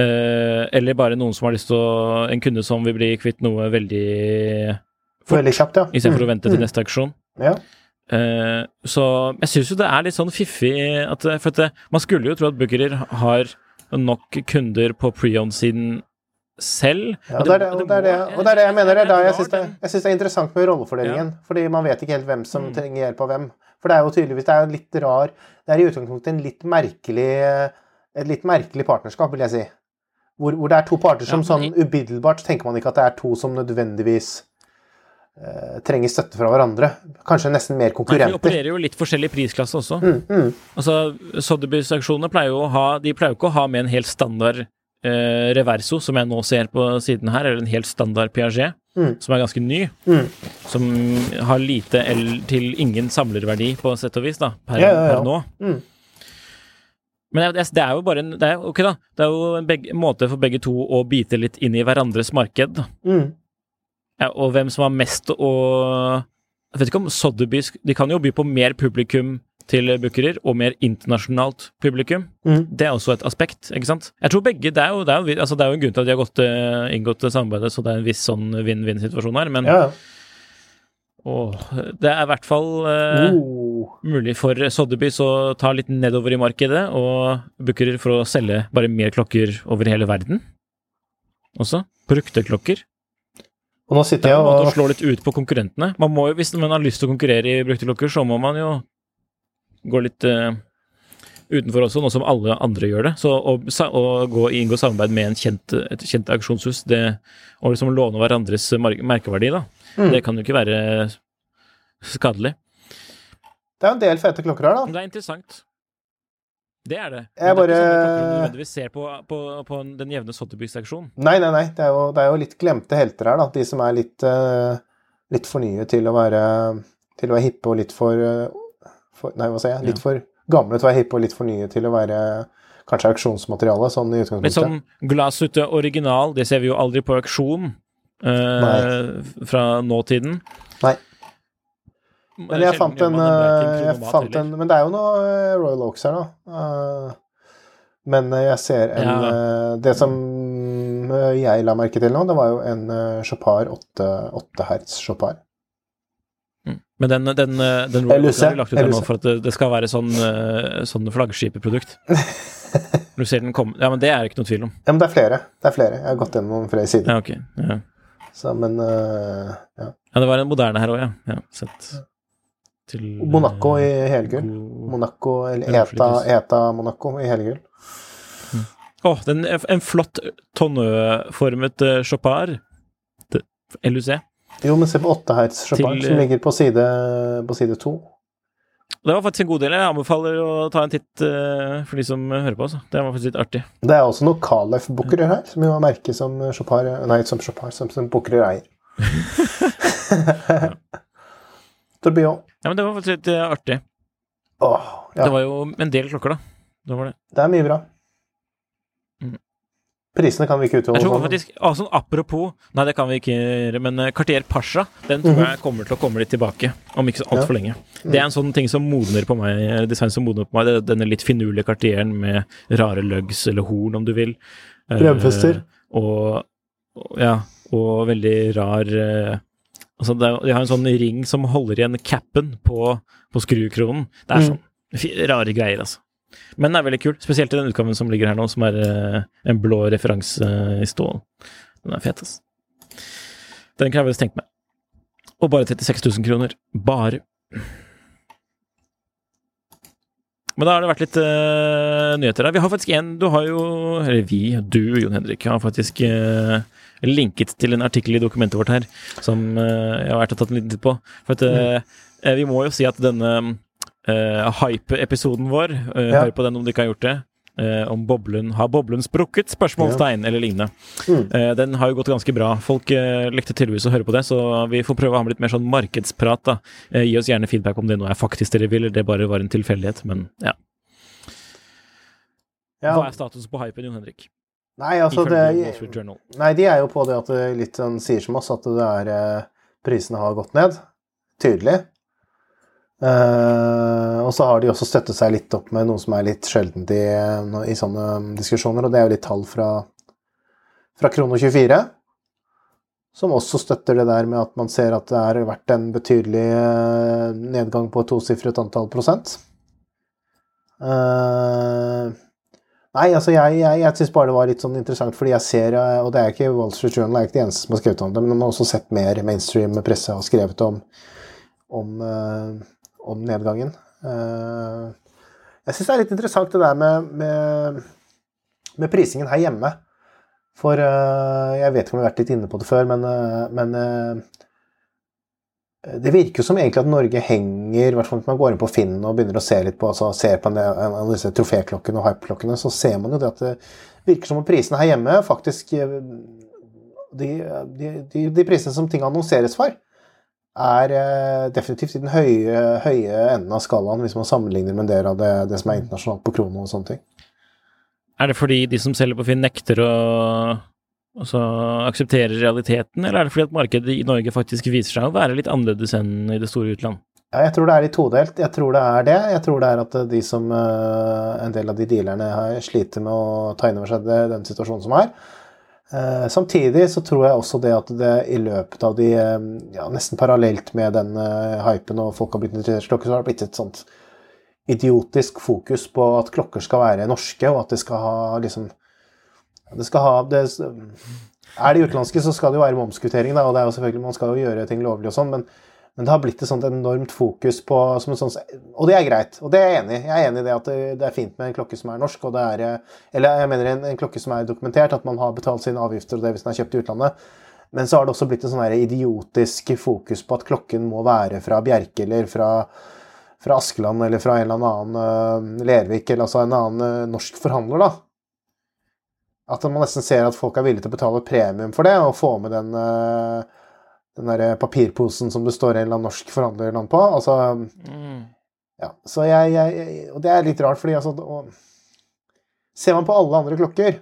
Uh, eller bare noen som har lyst til å En kunde som vil bli kvitt noe veldig fort, veldig kjapt, ja. istedenfor mm. å vente til mm. neste aksjon. Ja. Uh, så jeg syns jo det er litt sånn fiffig at For at det, man skulle jo tro at Bookerer har nok kunder på pre-on-siden selv. Ja, det, er det, og, det er det, og det er det jeg mener. Det er da jeg syns det, det, er interessant med rollefordelingen. Ja. Fordi man vet ikke helt hvem som mm. trenger hjelp av hvem. For det er jo tydeligvis det er litt rar Det er i utgangspunktet en litt merkelig et litt merkelig partnerskap, vil jeg si. Hvor, hvor, det er to parter som sånn umiddelbart tenker man ikke at det er to som nødvendigvis uh, trenger støtte fra hverandre. Kanskje nesten mer konkurrenter. Nei, de opererer jo litt forskjellig prisklasse også. Mm, mm. Altså, Sotheby's-auksjonene pleier jo å ha De pleier jo ikke å ha med en helt standard uh, reverso, som jeg nå ser på siden her, eller en helt standard Piaget, mm. som er ganske ny. Mm. Som har lite eller til ingen samlerverdi, på sett og vis, da, per, ja, ja, ja. per nå. Mm. Men det, er jo bare en det er, Ok, da. Det er jo en, begge, måte for begge to å bite litt inn i hverandres marked. Mm. ja, og hvem som har mest å Jeg vet ikke om Sotheby's De kan jo by på mer publikum til bookerer, og mer internasjonalt publikum. Mm. Det er også et aspekt, ikke sant? Jeg tror begge Det er jo, det er jo, altså det er jo en grunn til at de har gått, eh, inngått samarbeidet, så det er en viss sånn vinn-vinn-situasjon her, men Ja, ja. åh, det er i hvert fall uh, Oh. Mulig for Sotheby's å ta litt nedover i markedet, og bookerer for å selge bare mer klokker over hele verden. Også. Brukte klokker. Og nå Det sitter er jeg en måte å slå litt ut på konkurrentene. Man må jo, Hvis man har lyst til å konkurrere i brukte klokker, så må man jo gå litt uh, utenfor også, nå som alle andre gjør det. Så å, å gå, inngå samarbeid med en kjent, et kjent auksjonshus det, og liksom låne hverandres merkeverdi, da, Mm. det kan jo ikke være skadelig. Det er jo en del fete klokker her, da. det er interessant. Det er det. Jeg Men det er ikke bare- sånne klokker ser på, på, på den jevne Sotheby's-seksjonen. Nei, nei, nei. Det er, jo, det er jo litt glemte helter her, da. De som er litt, uh, litt for nye til å være til å være hippe og litt for, uh, for Nei, hva sier jeg? Litt Ja. for gamle til å være hippe og litt for nye til å være kanskje auksjonsmateriale, sånn i utgangspunktet. Litt sånn glassute original, det ser vi jo aldri på auksjon uh, fra nåtiden. Nei. Men jeg fant en, er eh, jeg fant en Men det er jo noe eh, Royal Oaks her, da. Eh, Men eh, jeg ser en Ja. eh, Det som eh, jeg la merke til nå, det var jo en Chopar Chopard 8, 8 hertz Chopard. Mm. Men den, den, eh, den Royal Oaks de lagt ut nå for at det, det skal være sånn, eh, sånn flaggskipeprodukt. Du ser den komme Ja, men det er det ikke noe tvil om. Ja, men det er flere. Det er flere. Jeg har gått gjennom flere sider. Ja, okay. Ja, Så, men uh, ja. ja det var en moderne her òg, ja. ja. Sett til Monaco i eh, helgull. Monaco, eller ETA. ETA Monaco i helgull. Å, den, en flott tonnøformet uh, Chopard. LUC. Jo, men se på 8 hertz Chopard, som eh, ligger på side, på side 2. Det var faktisk en god del. Jeg anbefaler å ta en titt uh, for de som hører på. Altså. Det var faktisk litt artig. Det er også noen Calef-bookere her, som jo er merke som Chopard Nei, som Chopard, som, som bookere eier. Tourbillon. Ja, men det var faktisk litt eh, artig. Åh, ja. Det var jo en del klokker, da. Det var det. Det er mye bra. Mm. Prisene kan vi ikke uttale tror oss om. sånn Apropos Nei, det kan vi ikke gjøre, men eh, Cartier Pasha den tror jeg kommer til å komme litt tilbake om ikke altfor. Ja. altfor lenge. Det er en sånn ting som modner på meg, eh, design som modner på meg. Det er denne litt finurlige Cartieren med rare lugs eller horn, om du vil. Eh, Uh, og, og ja, og veldig rar eh, Altså, det de har en sånn ring som holder igjen capen på, på skrukronen. Det er Mm. sånn mm. rare greier, altså. Men den er veldig kul, spesielt i den utgaven som ligger her nå, som er uh, en blå referanse i stål. Den er fet, altså. Den kan jeg visst tenke meg. Og bare 36 000 kroner. Bare. Men da har det vært litt uh, nyheter her. Vi har faktisk en Du har jo Eller vi, du, Jon Henrik, har faktisk eh, linket til en artikkel i dokumentet vårt her som eh, jeg har vært og tatt en liten titt på. For at eh, vi må jo si at denne uh, hype-episoden vår, uh, Ja. hør på den om du ikke har gjort det, Uh, om boblen Har boblen sprukket? Spørsmålstegn, eller lignende. Mm. Uh, den har jo gått ganske bra. Folk uh, likte tydeligvis å høre på det, så vi får prøve å ha med litt mer sånn markedsprat, da. Gi oss gjerne feedback om det nå er faktisk dere vil, eller det bare var en tilfeldighet, men ja. Ja. Hva er status på hypen, Jon Henrik? Nei, altså det Nei, de er jo på det at det litt sånn sier som oss, at det er eh, Prisene har gått ned. Tydelig. Eh, og så har de også støttet seg litt opp med noe som er litt sjeldent i, i sånne diskusjoner, og det er jo litt tall fra, fra Krono24. Som også støtter det der med at man ser at det har vært en betydelig eh, nedgang på et tosifret antall prosent. Eh, Nei, altså jeg, jeg, jeg syns bare det var litt sånn interessant, fordi jeg ser, eh, og det er ikke Wall Street Journal er ikke de eneste som har skrevet om det, men de har også sett mer mainstream presse har skrevet om, om, eh, om nedgangen. Eh, jeg syns det er litt interessant det der med, med, med prisingen her hjemme. For jeg vet ikke om vi har vært litt inne på det før, men, men det virker jo som egentlig at Norge henger i hvert fall Hvis man går inn på Finn og begynner å se litt på altså ser på en av disse troféklokkene og hypeklokkene, så ser man jo det at det virker som om prisene her hjemme faktisk eh, De, de, de, de prisene som ting annonseres for, er eh, definitivt i den høye, høye enden av skalaen hvis man sammenligner med en det, det som er internasjonalt på krono og sånne ting. Er det fordi de som selger på Finn nekter å altså, aksepterer realiteten, eller er det fordi at markedet i Norge faktisk viser seg å være litt annerledes enn i det store utland? Ja, jeg tror det er litt todelt. Jeg tror det er det. Jeg tror det er at de som eh, En del av de dealerne her sliter med å ta inn over seg den situasjonen som er. Eh, samtidig så tror jeg også det at det i løpet av de eh, Ja, nesten parallelt med den eh, hypen og folk har blitt interessert i klokker, så har det blitt et sånt idiotisk fokus på at klokker skal være norske, og at de skal ha liksom Det skal ha det, Er de utenlandske, så skal det jo være momskvittering, da, og det er jo selvfølgelig, man skal jo gjøre ting lovlig og sånn, men men det har blitt et sånt enormt fokus på som en sånn, Og det er greit, og det er jeg enig i. Jeg er enig i det at det, det er fint med en klokke som er norsk, og det er Eller jeg mener en, en, klokke som er dokumentert, at man har betalt sine avgifter og det hvis den er kjøpt i utlandet. Men så har det også blitt en sånn idiotisk fokus på at klokken må være fra Bjerke eller fra, fra Askeland eller fra en eller annen uh, Lervik, eller altså en annen uh, norsk forhandler, da. At man nesten ser at folk er villige til å betale premium for det, og få med den uh, den der papirposen som det står en eller annen norsk forhandlernavn på. Altså, mm. ja, så jeg, jeg, Og det er litt rart, fordi altså og, Ser man på alle andre klokker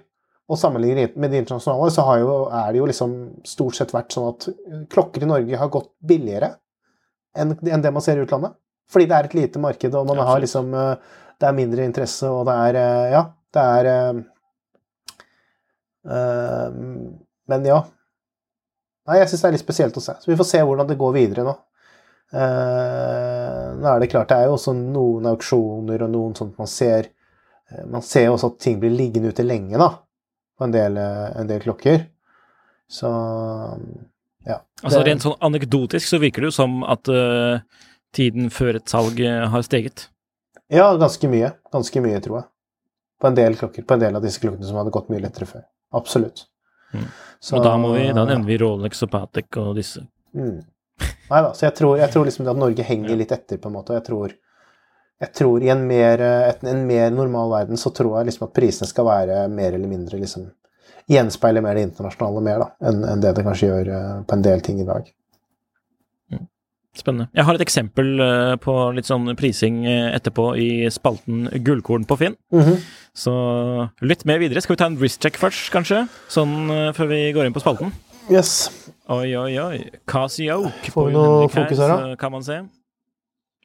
og sammenligner med de internasjonale, så jo, er det jo liksom stort sett vært sånn at klokker i Norge har gått billigere enn, det man ser i utlandet. Fordi det er et lite marked, og man Absolutt. har liksom Det er mindre interesse, og det er Ja, det er Men ja. Nei, jeg syns det er litt spesielt å se. Så vi får se hvordan det går videre nå. Uh, nå er det klart, det er jo også noen auksjoner og noen sånt man ser uh, Man ser jo også at ting blir liggende ute lenge, da, på en del, uh, en del klokker. Så ja. Altså Rent sånn anekdotisk så virker det jo som at tiden før et salg har steget. Ja, ganske mye. Ganske mye, tror jeg. På en del klokker, på en del av disse klokkene som hadde gått mye lettere før. Absolutt. Mm. Så, og da, må vi, da nevner vi Rolex og Patek og disse. Mm. Nei da, så jeg tror, jeg tror liksom at Norge henger litt etter, på en måte. Jeg tror, jeg tror i en mer, et, en mer, normal verden så tror jeg liksom at prisene skal være mer eller mindre liksom Gjenspeile mer det internasjonale mer da, enn, enn det det kanskje gjør uh, på en del ting i dag. Spennende. Jeg har et eksempel eh, på litt sånn prising eh, etterpå i spalten Gullkorn på Finn. Mm -hmm. Så litt mer videre. Skal vi ta en wrist-check først, kanskje? Sånn eh, før vi går inn på spalten? Yes. Oi, oi, oi. Casio. Får vi noe fokus her, da? Kan man se.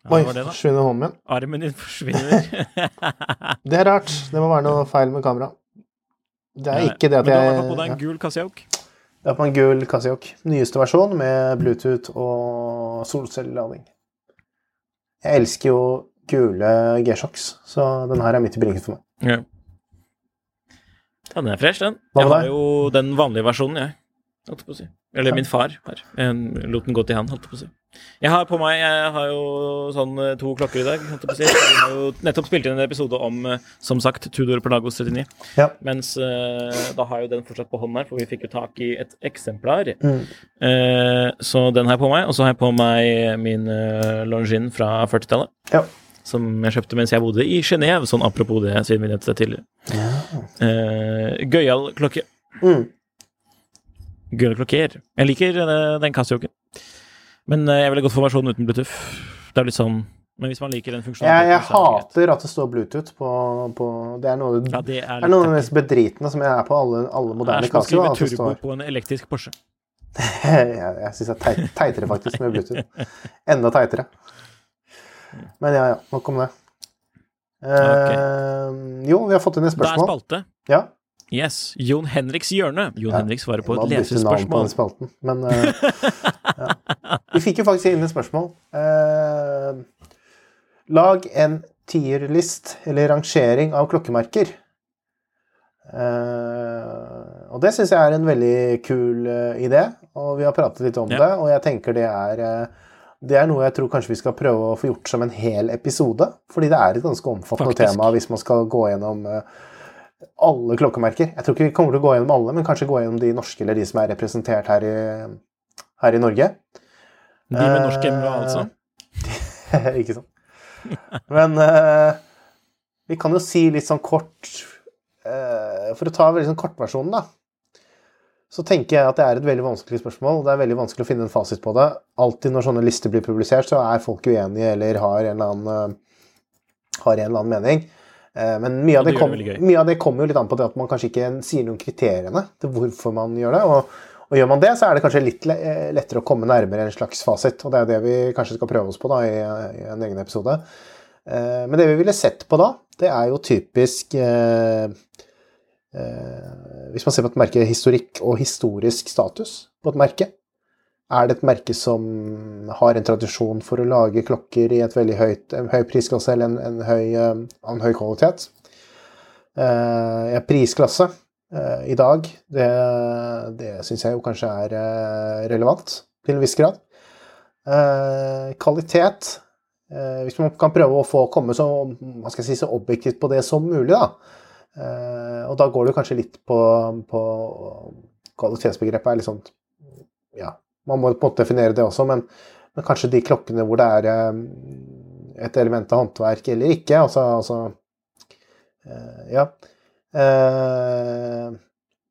Ja, oi, forsvinner hånden min? Armen din forsvinner. det er rart. Det må være noe feil med kameraet. Det er ikke det at jeg Men du har på deg en gul Casio? Det er på en gul Casiok. Nyeste versjon med Bluetooth og solcellelading. Jeg elsker jo gule G-Shocks, så den her er midt i blinken for meg. Ja. den er fresh, den. Jeg har jo den vanlige versjonen, jeg. Holdt på å si. Eller ja. min far her. Jeg lot den gå til han, holdt på å si. Jeg har på meg Jeg har jo sånn eh, to klokker i dag. Jeg har jo nettopp spilt inn en episode om, eh, som sagt, Tudor Pelagos 39. Ja. Mens uh, da har jeg jo den fortsatt på hånden her, for vi fikk jo tak i et eksemplar. Mm. Så den har jeg på meg. Og så har jeg på meg min Longin fra 40-tallet. Ja. Som jeg kjøpte mens jeg bodde i Genéve, sånn apropos det, siden vi nevnte det tidligere. Ja. Eh, Gøyal klokke. Mm. Gøyal klokker. Jeg liker den Casioken. Men eh, jeg ville gått for versjonen uten Bluetooth. Det er litt sånn men hvis man liker den funksjonen Jeg, jeg hater at det står Bluetooth på, på Det er noe, ja, det er, er noe av det mest bedritne som jeg er på alle, alle moderne Casio. Det er som å skrive turbo på en elektrisk Porsche. jeg jeg syns det er teit, teitere faktisk med Bluetooth. Enda teitere. Men ja, ja. Nok om det. Okay. Uh, jo, vi har fått inn et spørsmål. Det er spalte. Ja. Yes. Jon Henriks hjørne. Jon ja, Henrik svarer på et lesespørsmål. Spalten, men uh, ja. Vi fikk jo faktisk inn et spørsmål. Uh, lag en tierlist, eller rangering, av klokkemerker. Uh, og det syns jeg er en veldig kul idé, og vi har pratet litt om ja. det. Og jeg tenker det er det er noe jeg tror kanskje vi skal prøve å få gjort som en hel episode. Fordi det er et ganske omfattende Faktisk. tema hvis man skal gå gjennom uh, alle klokkemerker. Jeg tror ikke vi kommer til å gå gjennom alle, men kanskje gå gjennom de norske eller de som er representert her i, her i Norge. De med norsk MVA, altså? ikke sant. Men uh, vi kan jo si litt sånn kort uh, For å ta veldig sånn kortversjonen, da. Så tenker jeg at det er et veldig vanskelig spørsmål. Det er veldig vanskelig å finne en fasit på det. Alltid når sånne lister blir publisert, så er folk uenige eller har en eller annen, har en eller annen mening. Eh, men mye av, kom, mye av det kommer jo litt an på det at man kanskje ikke sier noen kriteriene til hvorfor man gjør det. Og, og gjør man det, så er det kanskje litt eh, lettere å komme nærmere en slags fasit. Og det er det vi kanskje skal prøve oss på da i, i en egen episode. Eh, Men det vi ville sett på da, det er jo typisk eh, eh, Hvis man ser på et merke historikk og historisk status på et merke. Er det et merke som har en tradisjon for å lage klokker i et veldig høyt, en høy prisklasse eller en, en, høy, eh, en høy kvalitet? Eh, prisklasse eh, i dag, det, det syns jeg jo kanskje er eh, relevant til en viss grad. Eh, kvalitet eh, Hvis man kan prøve å få komme så, si, så objektivt på det som mulig, da. Eh, og da går det kanskje litt på, på Kvalitetsbegrepet er litt sånn Ja, man må på en måte definere det også, men, men kanskje de klokkene hvor det er eh, et element av håndverk eller ikke. Altså, altså eh, Ja.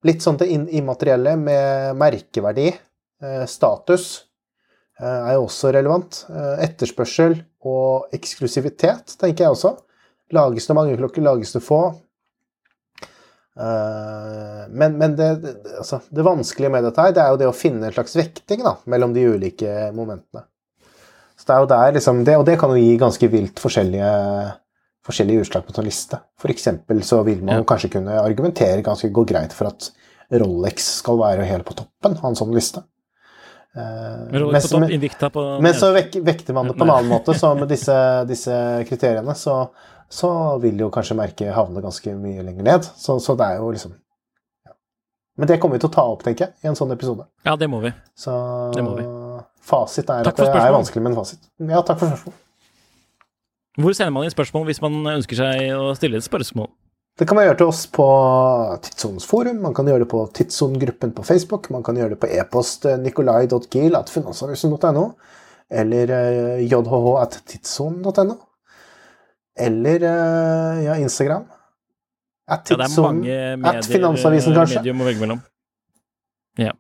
Litt sånn det immaterielle med merkeverdi, status, er jo også relevant. Etterspørsel og eksklusivitet, tenker jeg også. Lages det mange klokker, lages det få? Eh, Men, men det, altså, det vanskelige med dette her, det er jo det å finne en slags vekting da, mellom de ulike momentene. Så det er jo der liksom, det, Og det kan jo gi ganske vilt forskjellige, forskjellige utslag på en sånn liste. For eksempel så vil man Ja. kanskje kunne argumentere ganske gå greit for at Rolex skal være helt på toppen av en sånn liste. Eh, Men på topp, Invicta på men så vekter man det på en annen måte, så med disse, disse kriteriene så, så vil jo kanskje merket havne ganske mye lenger ned. Så, så det er jo liksom ja. Men det kommer vi til å ta opp, tenker jeg, i en sånn episode. Ja, det må vi. Så Det må vi. fasit er at det er vanskelig med en fasit. Ja, takk for spørsmål. Hvor sender man inn spørsmål hvis man ønsker seg å stille et spørsmål? Det kan man gjøre til oss på Tidssonens forum, man kan gjøre det på Tidsson-gruppen på Facebook, man kan gjøre det på e-post eh, nikolai.gil.finansavisen.no, eller jhh.tidssonen.no. jhh.tidsson.no, eller eh, ja, Instagram. At Ja, det er mange mange at medier, Finansavisen, kanskje. medium å velge mellom. Ja.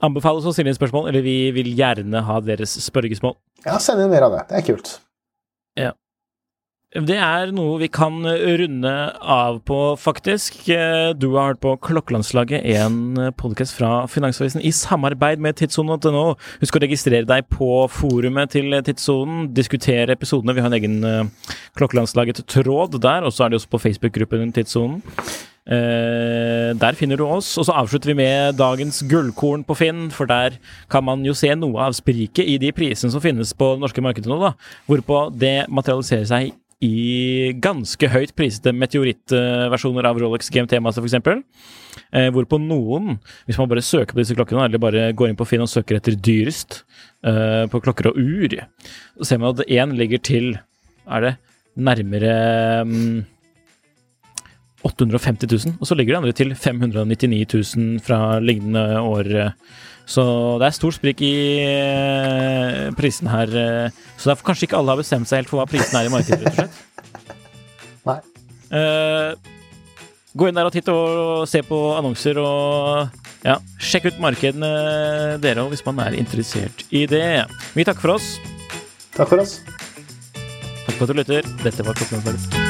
Anbefales å stille inn spørsmål, eller vi vil gjerne ha deres spørgesmål. Ja, send inn mer av det. Det er kult. Det er noe vi kan runde av på, faktisk. Eh, Du har hørt på Klokkelandslaget, en podkast fra Finansavisen i samarbeid med tidssonen.no. Husk å registrere deg på forumet til Tidssonen. Diskutere episodene. Vi har en egen eh, Klokkelandslaget-tråd der, og så er det også på Facebook-gruppen Tidssonen. Uh, der finner du oss. Og så avslutter vi med dagens gullkorn på Finn, for der kan man jo se noe av spriket i de prisene som finnes på det norske markedet nå, da. Hvorpå det materialiserer seg i ganske høyt prisede meteorittversjoner av Rolex GMT Master, f.eks. Eh, hvorpå noen, hvis man bare søker på disse klokkene, eller bare går inn på Finn og søker etter dyrest eh, på klokker og ur, så ser man at én ligger til Er det nærmere mm, 850 000, og så ligger de andre til 599 000 fra lignende år. Så det er stor sprik i prisen prisene her. eh, Så derfor kanskje ikke alle har bestemt seg helt for hva prisen er i markedet, rett og slett. Nei. Eh, gå inn der og titt og se på annonser og ja, sjekk ut markedene dere òg, hvis man er interessert i det. Vi takker for oss. Takk for oss. Takk for at du lytter. Dette var Klokkelandslaget.